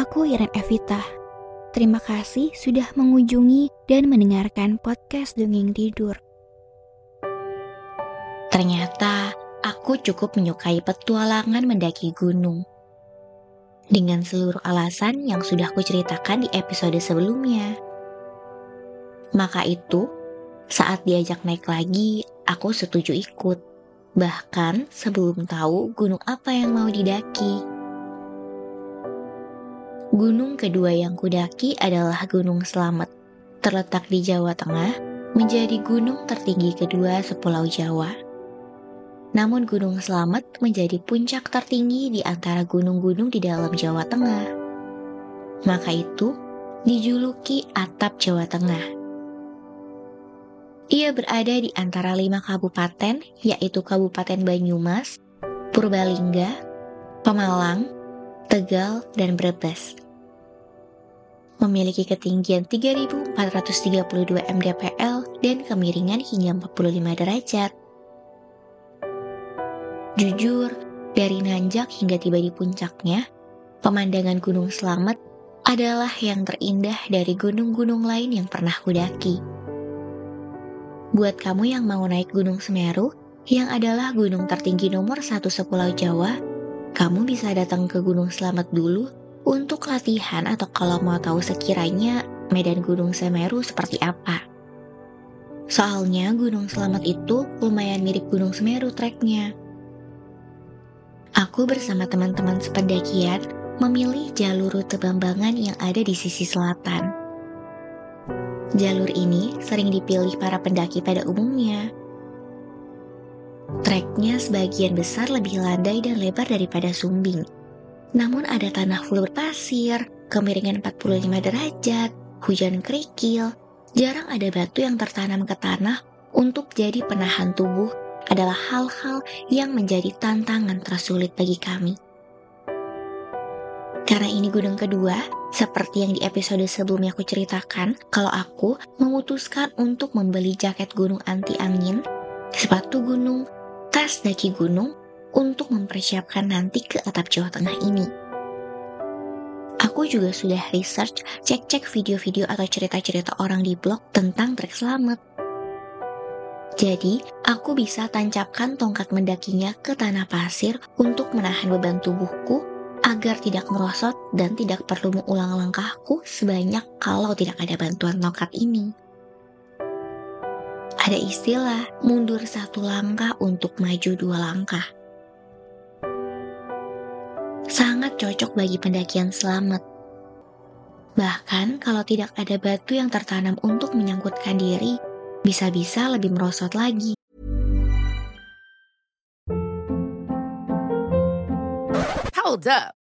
Aku Iren Evita. Terima kasih sudah mengunjungi dan mendengarkan podcast Dongeng Tidur. Ternyata aku cukup menyukai petualangan mendaki gunung. Dengan seluruh alasan yang sudah aku ceritakan di episode sebelumnya. Maka itu, saat diajak naik lagi, aku setuju ikut. Bahkan sebelum tahu gunung apa yang mau didaki. Gunung kedua yang kudaki adalah Gunung Slamet. Terletak di Jawa Tengah, menjadi gunung tertinggi kedua sepulau Jawa. Namun Gunung Slamet menjadi puncak tertinggi di antara gunung-gunung di dalam Jawa Tengah. Maka itu dijuluki atap Jawa Tengah. Ia berada di antara lima kabupaten, yaitu Kabupaten Banyumas, Purbalingga, Pemalang, Tegal, dan Brebes. Memiliki ketinggian 3432 mdpl dan kemiringan hingga 45 derajat. Jujur, dari nanjak hingga tiba di puncaknya, pemandangan Gunung Slamet adalah yang terindah dari gunung-gunung lain yang pernah kudaki. Buat kamu yang mau naik Gunung Semeru, yang adalah gunung tertinggi nomor satu sepulau Jawa, kamu bisa datang ke Gunung Slamet dulu untuk latihan atau kalau mau tahu sekiranya medan Gunung Semeru seperti apa. Soalnya Gunung Slamet itu lumayan mirip Gunung Semeru treknya. Aku bersama teman-teman sependakian memilih jalur rute Bambangan yang ada di sisi selatan. Jalur ini sering dipilih para pendaki pada umumnya Treknya sebagian besar lebih landai dan lebar daripada sumbing. Namun ada tanah full berpasir, kemiringan 45 derajat, hujan kerikil, jarang ada batu yang tertanam ke tanah untuk jadi penahan tubuh adalah hal-hal yang menjadi tantangan tersulit bagi kami. Karena ini gunung kedua, seperti yang di episode sebelumnya aku ceritakan, kalau aku memutuskan untuk membeli jaket gunung anti angin, sepatu gunung, tas daki gunung untuk mempersiapkan nanti ke atap Jawa Tengah ini. Aku juga sudah research, cek-cek video-video atau cerita-cerita orang di blog tentang trek selamat. Jadi, aku bisa tancapkan tongkat mendakinya ke tanah pasir untuk menahan beban tubuhku agar tidak merosot dan tidak perlu mengulang langkahku sebanyak kalau tidak ada bantuan tongkat ini. Ada istilah mundur satu langkah untuk maju dua langkah. Sangat cocok bagi pendakian selamat. Bahkan kalau tidak ada batu yang tertanam untuk menyangkutkan diri, bisa-bisa lebih merosot lagi. Hold up.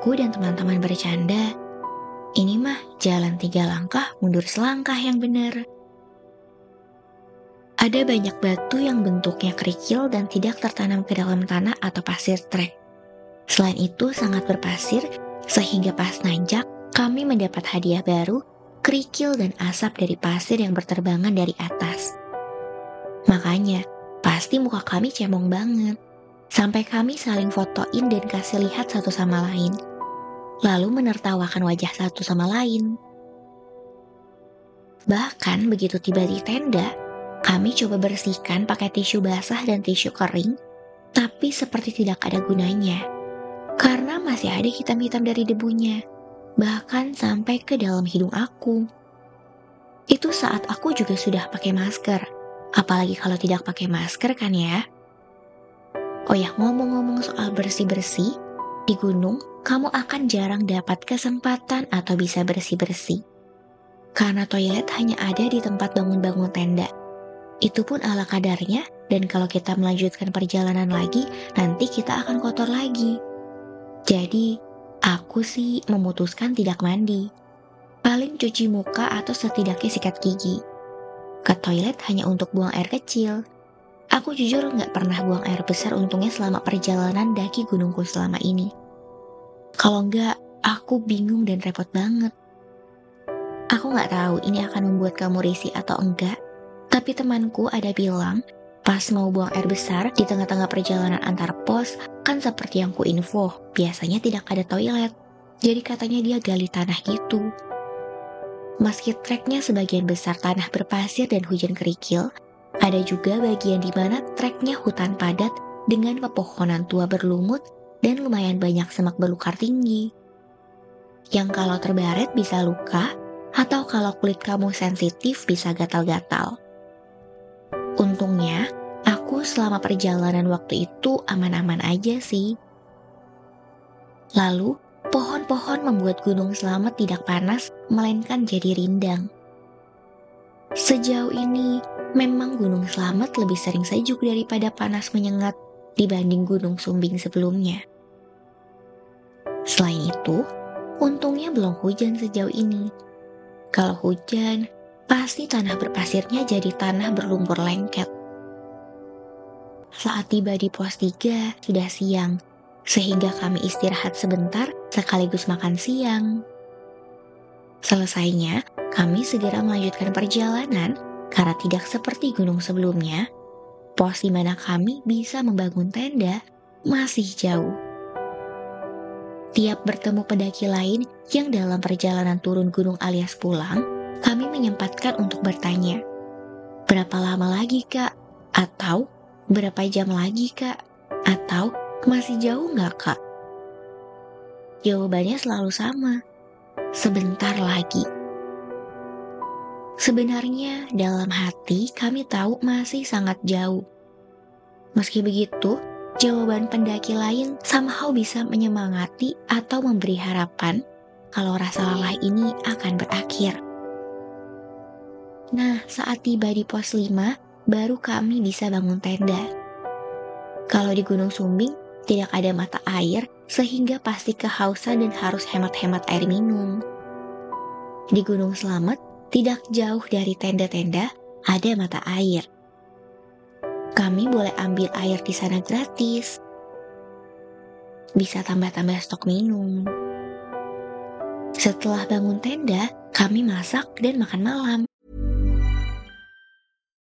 aku dan teman-teman bercanda, ini mah jalan tiga langkah mundur selangkah yang benar. Ada banyak batu yang bentuknya kerikil dan tidak tertanam ke dalam tanah atau pasir trek. Selain itu sangat berpasir, sehingga pas nanjak, kami mendapat hadiah baru, kerikil dan asap dari pasir yang berterbangan dari atas. Makanya, pasti muka kami cemong banget. Sampai kami saling fotoin dan kasih lihat satu sama lain. Lalu menertawakan wajah satu sama lain. Bahkan begitu tiba di tenda, kami coba bersihkan pakai tisu basah dan tisu kering, tapi seperti tidak ada gunanya. Karena masih ada hitam-hitam dari debunya, bahkan sampai ke dalam hidung aku. Itu saat aku juga sudah pakai masker, apalagi kalau tidak pakai masker kan ya. Oh ya, ngomong-ngomong soal bersih-bersih, di gunung kamu akan jarang dapat kesempatan atau bisa bersih-bersih. Karena toilet hanya ada di tempat bangun-bangun tenda. Itu pun ala kadarnya, dan kalau kita melanjutkan perjalanan lagi, nanti kita akan kotor lagi. Jadi, Aku sih memutuskan tidak mandi. Paling cuci muka atau setidaknya sikat gigi. Ke toilet hanya untuk buang air kecil. Aku jujur nggak pernah buang air besar untungnya selama perjalanan daki gunungku selama ini. Kalau nggak, aku bingung dan repot banget. Aku nggak tahu ini akan membuat kamu risih atau enggak, tapi temanku ada bilang pas mau buang air besar di tengah-tengah perjalanan antar pos, kan seperti yang ku info, biasanya tidak ada toilet. Jadi katanya dia gali tanah gitu. Meski treknya sebagian besar tanah berpasir dan hujan kerikil, ada juga bagian di mana treknya hutan padat dengan pepohonan tua berlumut dan lumayan banyak semak belukar tinggi. Yang kalau terbaret bisa luka, atau kalau kulit kamu sensitif bisa gatal-gatal. Untungnya, aku selama perjalanan waktu itu aman-aman aja sih. Lalu, pohon-pohon membuat Gunung Selamet tidak panas, melainkan jadi rindang. Sejauh ini, memang Gunung Selamet lebih sering sejuk daripada panas menyengat dibanding Gunung Sumbing sebelumnya. Selain itu, untungnya belum hujan sejauh ini kalau hujan, pasti tanah berpasirnya jadi tanah berlumpur lengket. Saat tiba di pos 3, sudah siang, sehingga kami istirahat sebentar sekaligus makan siang. Selesainya, kami segera melanjutkan perjalanan karena tidak seperti gunung sebelumnya, pos di mana kami bisa membangun tenda masih jauh. Tiap bertemu pendaki lain yang dalam perjalanan turun gunung alias pulang, kami menyempatkan untuk bertanya, berapa lama lagi kak? Atau berapa jam lagi kak? Atau masih jauh nggak kak? Jawabannya selalu sama, sebentar lagi. Sebenarnya dalam hati kami tahu masih sangat jauh. Meski begitu, jawaban pendaki lain somehow bisa menyemangati atau memberi harapan kalau rasa lelah ini akan berakhir. Nah, saat tiba di pos 5, baru kami bisa bangun tenda. Kalau di Gunung Sumbing, tidak ada mata air, sehingga pasti kehausan dan harus hemat-hemat air minum. Di Gunung Selamet, tidak jauh dari tenda-tenda, ada mata air kami boleh ambil air di sana gratis. Bisa tambah-tambah stok minum. Setelah bangun tenda, kami masak dan makan malam.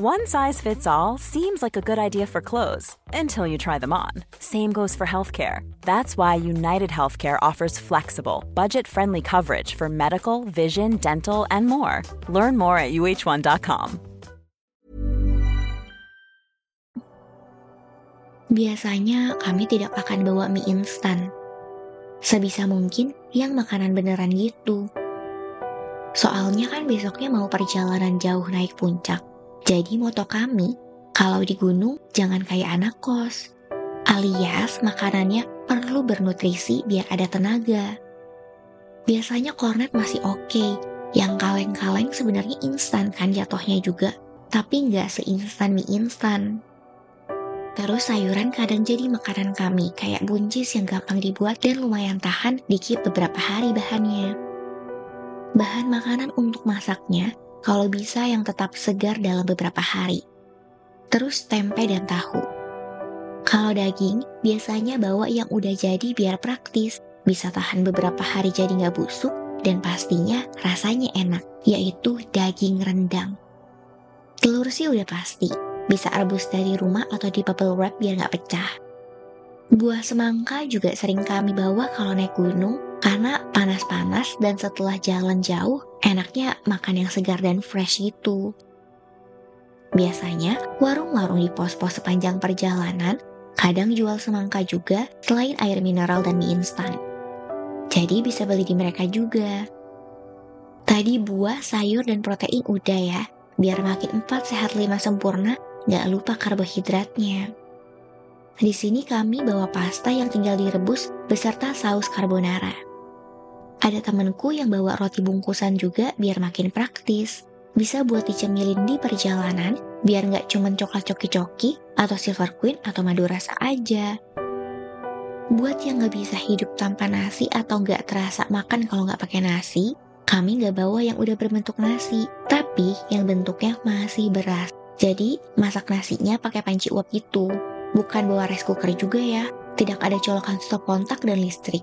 One size fits all seems like a good idea for clothes until you try them on. Same goes for healthcare. That's why United Healthcare offers flexible, budget friendly coverage for medical, vision, dental, and more. Learn more at uh1.com. Biasanya kami tidak akan bawa mie instan. Sebisa mungkin yang makanan beneran gitu. Soalnya kan besoknya mau perjalanan jauh naik puncak. Jadi moto kami, kalau di gunung jangan kayak anak kos. Alias makanannya perlu bernutrisi biar ada tenaga. Biasanya kornet masih oke, okay. yang kaleng-kaleng sebenarnya instan kan jatuhnya juga, tapi nggak seinstan mie instan. Terus sayuran kadang jadi makanan kami, kayak buncis yang gampang dibuat dan lumayan tahan dikit beberapa hari bahannya. Bahan makanan untuk masaknya kalau bisa yang tetap segar dalam beberapa hari. Terus tempe dan tahu. Kalau daging, biasanya bawa yang udah jadi biar praktis, bisa tahan beberapa hari jadi nggak busuk, dan pastinya rasanya enak, yaitu daging rendang. Telur sih udah pasti, bisa rebus dari rumah atau di bubble wrap biar nggak pecah. Buah semangka juga sering kami bawa kalau naik gunung karena panas-panas dan setelah jalan jauh enaknya makan yang segar dan fresh gitu. Biasanya warung-warung di pos-pos sepanjang perjalanan kadang jual semangka juga selain air mineral dan mie instan. Jadi bisa beli di mereka juga. Tadi buah, sayur, dan protein udah ya. Biar makin 4 sehat 5 sempurna, gak lupa karbohidratnya. Di sini kami bawa pasta yang tinggal direbus beserta saus carbonara. Ada temanku yang bawa roti bungkusan juga biar makin praktis. Bisa buat dicemilin di perjalanan, biar nggak cuma coklat coki-coki atau silver queen atau madu rasa aja. Buat yang nggak bisa hidup tanpa nasi atau nggak terasa makan kalau nggak pakai nasi, kami nggak bawa yang udah berbentuk nasi, tapi yang bentuknya masih beras. Jadi masak nasinya pakai panci uap gitu, bukan bawa rice cooker juga ya. Tidak ada colokan stop kontak dan listrik.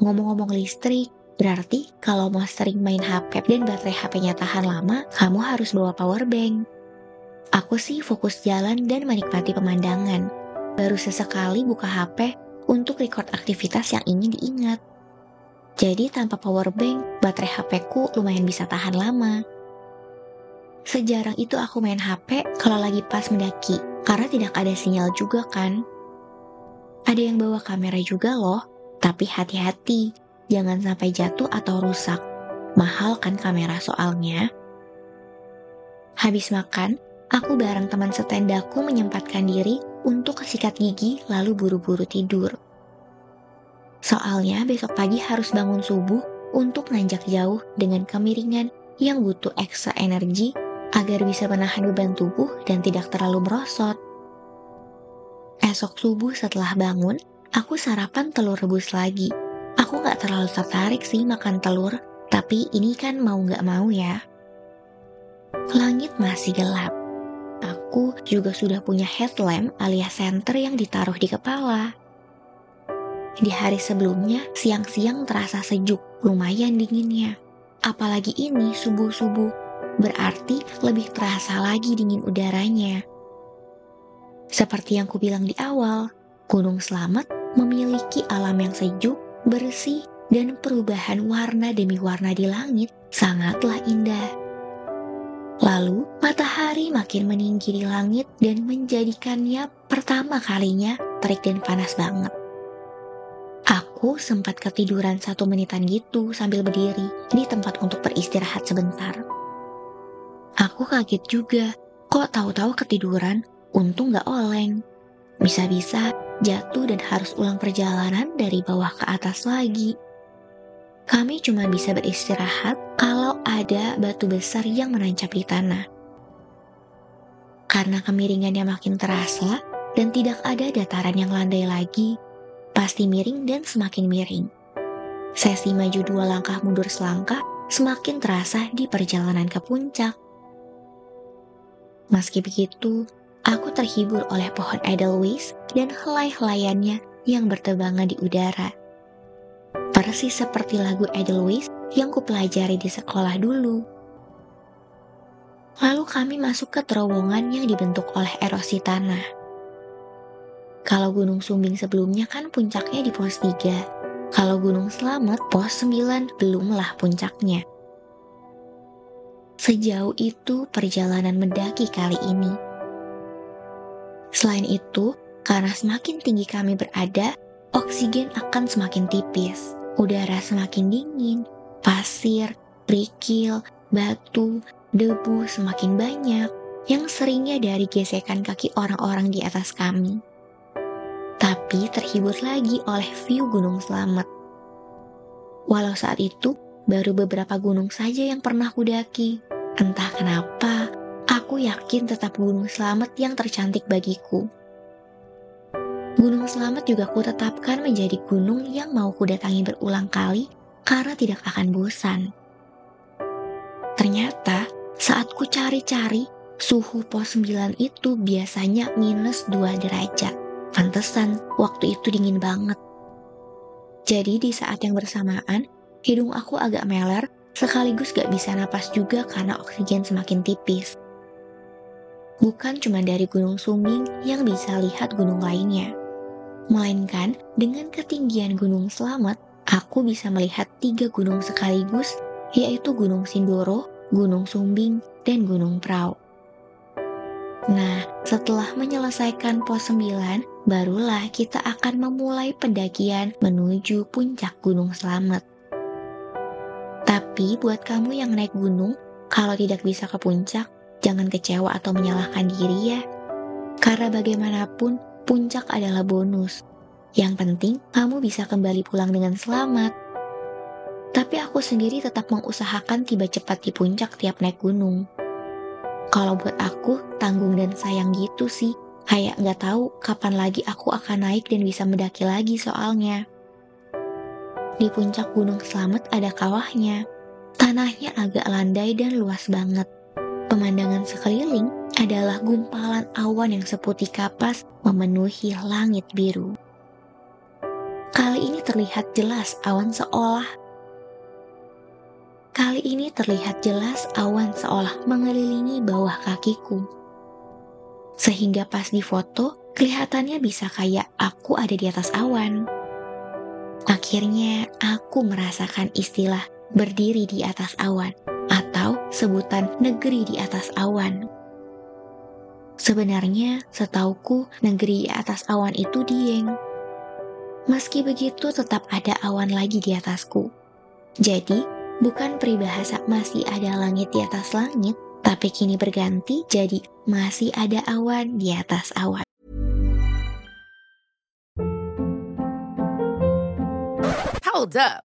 Ngomong-ngomong listrik, Berarti kalau mau sering main HP dan baterai HP-nya tahan lama, kamu harus bawa power bank. Aku sih fokus jalan dan menikmati pemandangan. Baru sesekali buka HP untuk record aktivitas yang ingin diingat. Jadi tanpa power bank, baterai HP-ku lumayan bisa tahan lama. Sejarang itu aku main HP kalau lagi pas mendaki, karena tidak ada sinyal juga kan. Ada yang bawa kamera juga loh, tapi hati-hati, jangan sampai jatuh atau rusak. Mahal kan kamera soalnya. Habis makan, aku bareng teman setendaku menyempatkan diri untuk kesikat gigi lalu buru-buru tidur. Soalnya besok pagi harus bangun subuh untuk nanjak jauh dengan kemiringan yang butuh ekstra energi agar bisa menahan beban tubuh dan tidak terlalu merosot. Esok subuh setelah bangun, aku sarapan telur rebus lagi Aku gak terlalu tertarik sih makan telur, tapi ini kan mau gak mau ya. Langit masih gelap. Aku juga sudah punya headlamp alias center yang ditaruh di kepala. Di hari sebelumnya, siang-siang terasa sejuk, lumayan dinginnya. Apalagi ini subuh-subuh, berarti lebih terasa lagi dingin udaranya. Seperti yang kubilang di awal, Gunung Slamet memiliki alam yang sejuk bersih, dan perubahan warna demi warna di langit sangatlah indah. Lalu, matahari makin meninggi di langit dan menjadikannya pertama kalinya terik dan panas banget. Aku sempat ketiduran satu menitan gitu sambil berdiri di tempat untuk beristirahat sebentar. Aku kaget juga, kok tahu-tahu ketiduran, untung gak oleng. Bisa-bisa jatuh dan harus ulang perjalanan dari bawah ke atas lagi. Kami cuma bisa beristirahat kalau ada batu besar yang menancap di tanah. Karena kemiringannya makin terasa dan tidak ada dataran yang landai lagi, pasti miring dan semakin miring. Sesi maju dua langkah mundur selangkah semakin terasa di perjalanan ke puncak. Meski begitu, Aku terhibur oleh pohon edelweiss dan helai-helaiannya yang bertebangan di udara. Persis seperti lagu edelweiss yang kupelajari di sekolah dulu. Lalu kami masuk ke terowongan yang dibentuk oleh erosi tanah. Kalau Gunung Sumbing sebelumnya kan puncaknya di pos 3. Kalau Gunung Selamat pos 9 belumlah puncaknya. Sejauh itu perjalanan mendaki kali ini Selain itu, karena semakin tinggi kami berada, oksigen akan semakin tipis, udara semakin dingin, pasir, kerikil, batu, debu semakin banyak yang seringnya dari gesekan kaki orang-orang di atas kami. Tapi terhibur lagi oleh view Gunung Selamat. Walau saat itu baru beberapa gunung saja yang pernah kudaki. Entah kenapa, aku yakin tetap Gunung Selamat yang tercantik bagiku. Gunung Selamat juga kutetapkan menjadi gunung yang mau kudatangi berulang kali karena tidak akan bosan. Ternyata saat ku cari-cari, suhu pos 9 itu biasanya minus 2 derajat. Pantesan waktu itu dingin banget. Jadi di saat yang bersamaan, hidung aku agak meler sekaligus gak bisa napas juga karena oksigen semakin tipis. Bukan cuma dari Gunung Sumbing yang bisa lihat gunung lainnya. Melainkan dengan ketinggian Gunung Selamat, aku bisa melihat tiga gunung sekaligus, yaitu Gunung Sindoro, Gunung Sumbing, dan Gunung Prau. Nah, setelah menyelesaikan pos 9 barulah kita akan memulai pendakian menuju puncak Gunung Slamet. Tapi buat kamu yang naik gunung, kalau tidak bisa ke puncak, jangan kecewa atau menyalahkan diri ya. Karena bagaimanapun, puncak adalah bonus. Yang penting, kamu bisa kembali pulang dengan selamat. Tapi aku sendiri tetap mengusahakan tiba cepat di puncak tiap naik gunung. Kalau buat aku, tanggung dan sayang gitu sih. Kayak nggak tahu kapan lagi aku akan naik dan bisa mendaki lagi soalnya. Di puncak Gunung Slamet ada kawahnya. Tanahnya agak landai dan luas banget. Pemandangan sekeliling adalah gumpalan awan yang seputih kapas memenuhi langit biru. Kali ini terlihat jelas awan seolah Kali ini terlihat jelas awan seolah mengelilingi bawah kakiku. Sehingga pas di foto, kelihatannya bisa kayak aku ada di atas awan. Akhirnya aku merasakan istilah berdiri di atas awan sebutan negeri di atas awan. Sebenarnya, setauku negeri di atas awan itu Dieng. Meski begitu, tetap ada awan lagi di atasku. Jadi, bukan peribahasa masih ada langit di atas langit, tapi kini berganti jadi masih ada awan di atas awan. Hold up.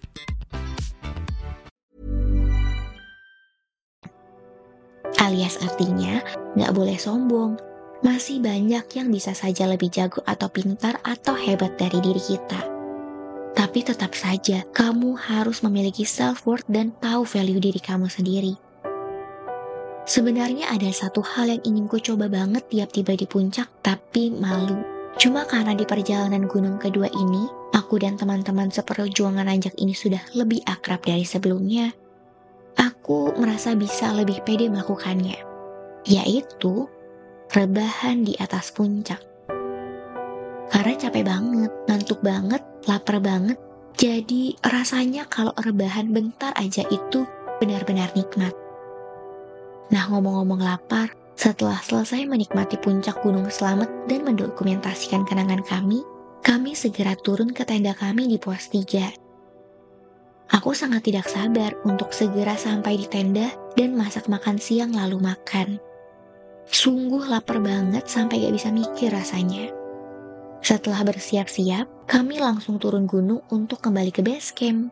Alias artinya, nggak boleh sombong. Masih banyak yang bisa saja lebih jago atau pintar atau hebat dari diri kita. Tapi tetap saja, kamu harus memiliki self-worth dan tahu value diri kamu sendiri. Sebenarnya ada satu hal yang ingin ku coba banget tiap tiba di puncak, tapi malu. Cuma karena di perjalanan gunung kedua ini, aku dan teman-teman seperjuangan anjak ini sudah lebih akrab dari sebelumnya. Aku merasa bisa lebih pede melakukannya, yaitu rebahan di atas puncak. Karena capek banget, ngantuk banget, lapar banget, jadi rasanya kalau rebahan bentar aja itu benar-benar nikmat. Nah ngomong-ngomong lapar, setelah selesai menikmati puncak Gunung Selamet dan mendokumentasikan kenangan kami, kami segera turun ke tenda kami di pos 3. Aku sangat tidak sabar untuk segera sampai di tenda dan masak makan siang lalu makan. Sungguh lapar banget sampai gak bisa mikir rasanya. Setelah bersiap-siap, kami langsung turun gunung untuk kembali ke base camp.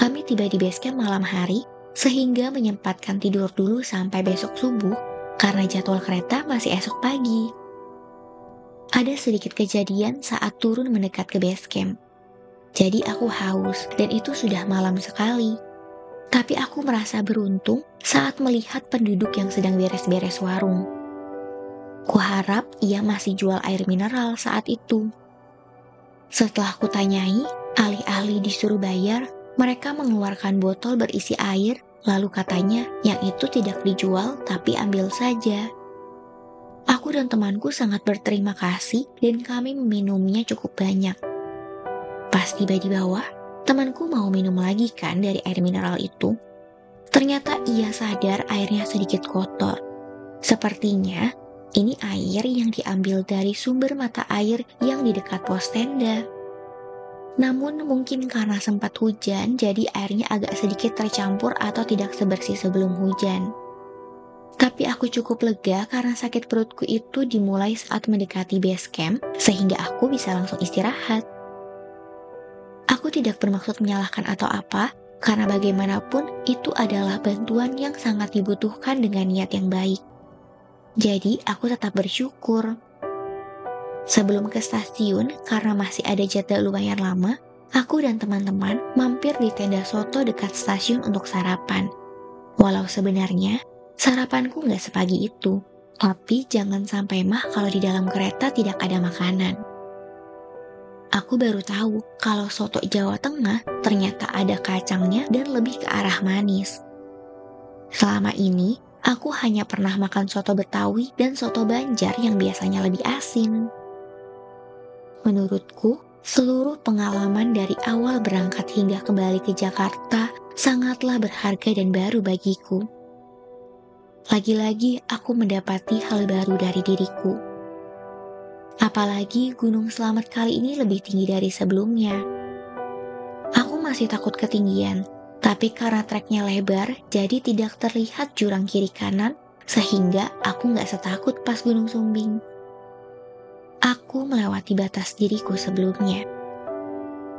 Kami tiba di base camp malam hari, sehingga menyempatkan tidur dulu sampai besok subuh karena jadwal kereta masih esok pagi. Ada sedikit kejadian saat turun mendekat ke base camp. Jadi aku haus dan itu sudah malam sekali. Tapi aku merasa beruntung saat melihat penduduk yang sedang beres-beres warung. Kuharap ia masih jual air mineral saat itu. Setelah kutanyai, alih-alih disuruh bayar, mereka mengeluarkan botol berisi air, lalu katanya yang itu tidak dijual tapi ambil saja. Aku dan temanku sangat berterima kasih dan kami meminumnya cukup banyak. Pas tiba di bawah, Temanku mau minum lagi kan dari air mineral itu. Ternyata ia sadar airnya sedikit kotor. Sepertinya ini air yang diambil dari sumber mata air yang di dekat pos tenda. Namun mungkin karena sempat hujan, jadi airnya agak sedikit tercampur atau tidak sebersih sebelum hujan. Tapi aku cukup lega karena sakit perutku itu dimulai saat mendekati base camp, sehingga aku bisa langsung istirahat. Aku tidak bermaksud menyalahkan atau apa, karena bagaimanapun itu adalah bantuan yang sangat dibutuhkan dengan niat yang baik. Jadi, aku tetap bersyukur. Sebelum ke stasiun, karena masih ada jadwal lumayan lama, aku dan teman-teman mampir di tenda soto dekat stasiun untuk sarapan. Walau sebenarnya, sarapanku nggak sepagi itu, tapi jangan sampai mah kalau di dalam kereta tidak ada makanan. Aku baru tahu kalau soto Jawa Tengah ternyata ada kacangnya dan lebih ke arah manis. Selama ini, aku hanya pernah makan soto Betawi dan soto Banjar yang biasanya lebih asin. Menurutku, seluruh pengalaman dari awal berangkat hingga kembali ke Jakarta sangatlah berharga dan baru bagiku. Lagi-lagi aku mendapati hal baru dari diriku. Apalagi Gunung Selamat kali ini lebih tinggi dari sebelumnya. Aku masih takut ketinggian, tapi karena treknya lebar, jadi tidak terlihat jurang kiri kanan, sehingga aku nggak setakut pas Gunung Sumbing. Aku melewati batas diriku sebelumnya.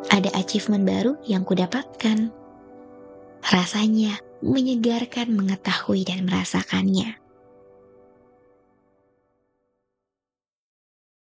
Ada achievement baru yang kudapatkan. Rasanya menyegarkan mengetahui dan merasakannya.